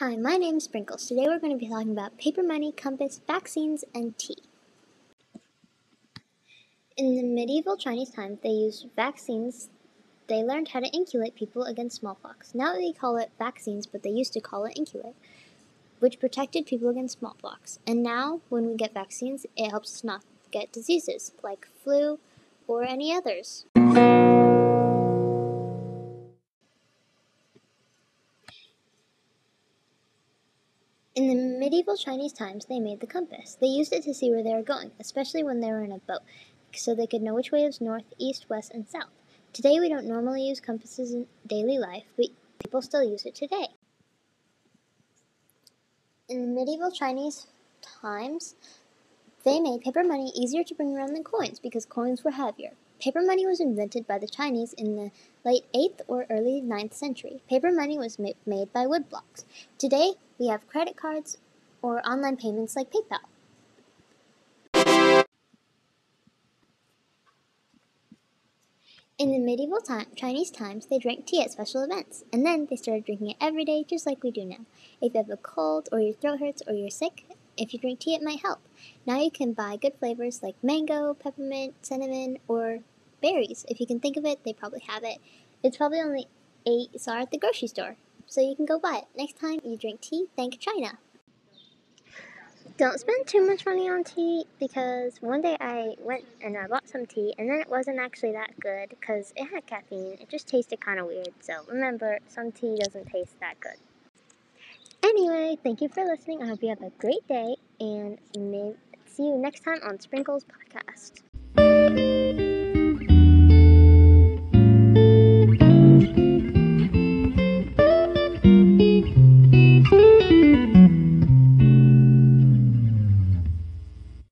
Hi, my name is Sprinkles. Today we're going to be talking about paper money, compass, vaccines, and tea. In the medieval Chinese times, they used vaccines. They learned how to inoculate people against smallpox. Now they call it vaccines, but they used to call it inoculate, which protected people against smallpox. And now, when we get vaccines, it helps us not get diseases like flu or any others. In the medieval Chinese times, they made the compass. They used it to see where they were going, especially when they were in a boat, so they could know which way was north, east, west, and south. Today, we don't normally use compasses in daily life, but people still use it today. In the medieval Chinese times, they made paper money easier to bring around than coins because coins were heavier. Paper money was invented by the Chinese in the late 8th or early 9th century. Paper money was ma- made by wood blocks. Today, we have credit cards or online payments like PayPal. In the medieval time, Chinese times, they drank tea at special events, and then they started drinking it every day just like we do now. If you have a cold, or your throat hurts, or you're sick, if you drink tea, it might help. Now you can buy good flavors like mango, peppermint, cinnamon, or berries. If you can think of it, they probably have it. It's probably only 8 SAR at the grocery store so you can go buy it. Next time you drink tea, thank China. Don't spend too much money on tea because one day I went and I bought some tea and then it wasn't actually that good because it had caffeine. It just tasted kind of weird. So remember, some tea doesn't taste that good. Anyway, thank you for listening. I hope you have a great day and see you next time on Sprinkles Podcast.